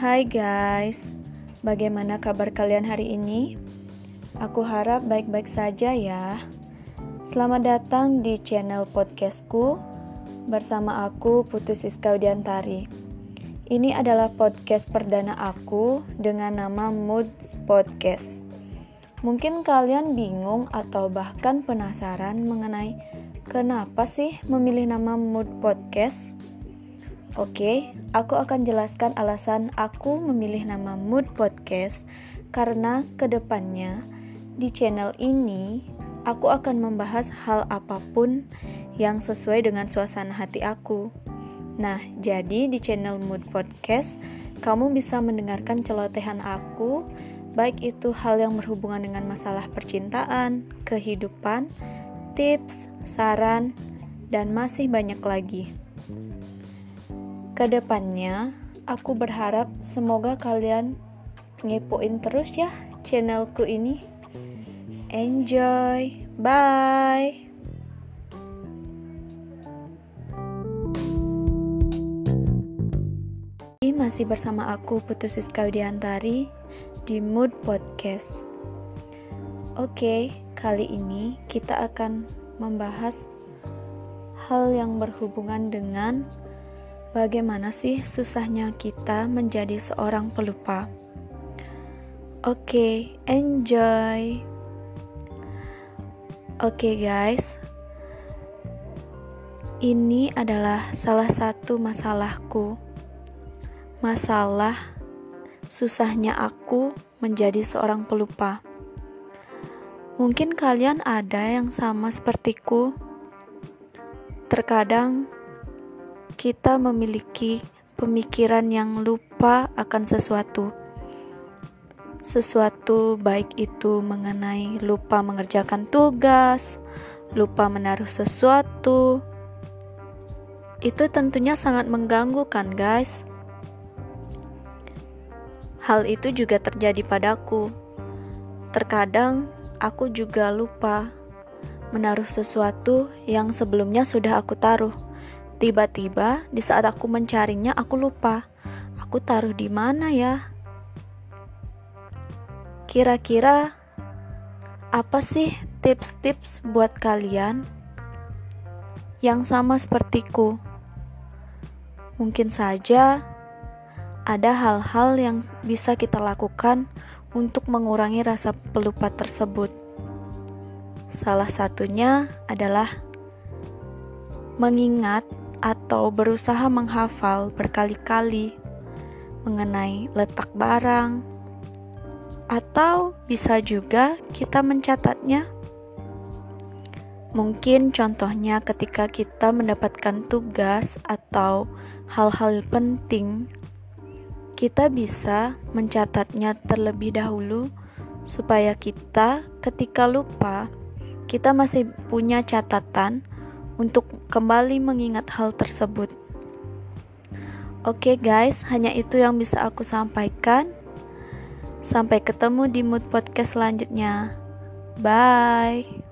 Hai guys, bagaimana kabar kalian hari ini? Aku harap baik-baik saja ya. Selamat datang di channel podcastku bersama aku Putu Siska Udiantari. Ini adalah podcast perdana aku dengan nama Mood Podcast. Mungkin kalian bingung atau bahkan penasaran mengenai kenapa sih memilih nama Mood Podcast? Oke, aku akan jelaskan alasan aku memilih nama Mood Podcast karena ke depannya di channel ini aku akan membahas hal apa pun yang sesuai dengan suasana hati aku. Nah, jadi di channel Mood Podcast kamu bisa mendengarkan celotehan aku, baik itu hal yang berhubungan dengan masalah percintaan, kehidupan, tips, saran, dan masih banyak lagi. Ke depannya, aku berharap semoga kalian ngepoin terus ya channelku ini. Enjoy, bye. Masih bersama aku Putus Siska Widiantari di Mood Podcast. Oke, kali ini kita akan membahas hal yang berhubungan dengan Bagaimana sih susahnya kita menjadi seorang pelupa? Oke, okay, enjoy. Oke, okay, guys, ini adalah salah satu masalahku. Masalah susahnya aku menjadi seorang pelupa. Mungkin kalian ada yang sama sepertiku. Terkadang kita memiliki pemikiran yang lupa akan sesuatu. Sesuatu baik itu mengenai lupa mengerjakan tugas, lupa menaruh sesuatu. Itu tentunya sangat mengganggu kan, guys? Hal itu juga terjadi padaku. Terkadang aku juga lupa menaruh sesuatu yang sebelumnya sudah aku taruh Tiba-tiba di saat aku mencarinya aku lupa. Aku taruh di mana ya? Kira-kira apa sih tips-tips buat kalian yang sama sepertiku? Mungkin saja ada hal-hal yang bisa kita lakukan untuk mengurangi rasa pelupa tersebut. Salah satunya adalah mengingat atau berusaha menghafal berkali-kali mengenai letak barang, atau bisa juga kita mencatatnya. Mungkin contohnya ketika kita mendapatkan tugas atau hal-hal penting, kita bisa mencatatnya terlebih dahulu supaya kita ketika lupa, kita masih punya catatan untuk kembali mengingat hal tersebut. Oke okay guys, hanya itu yang bisa aku sampaikan. Sampai ketemu di mood podcast selanjutnya. Bye.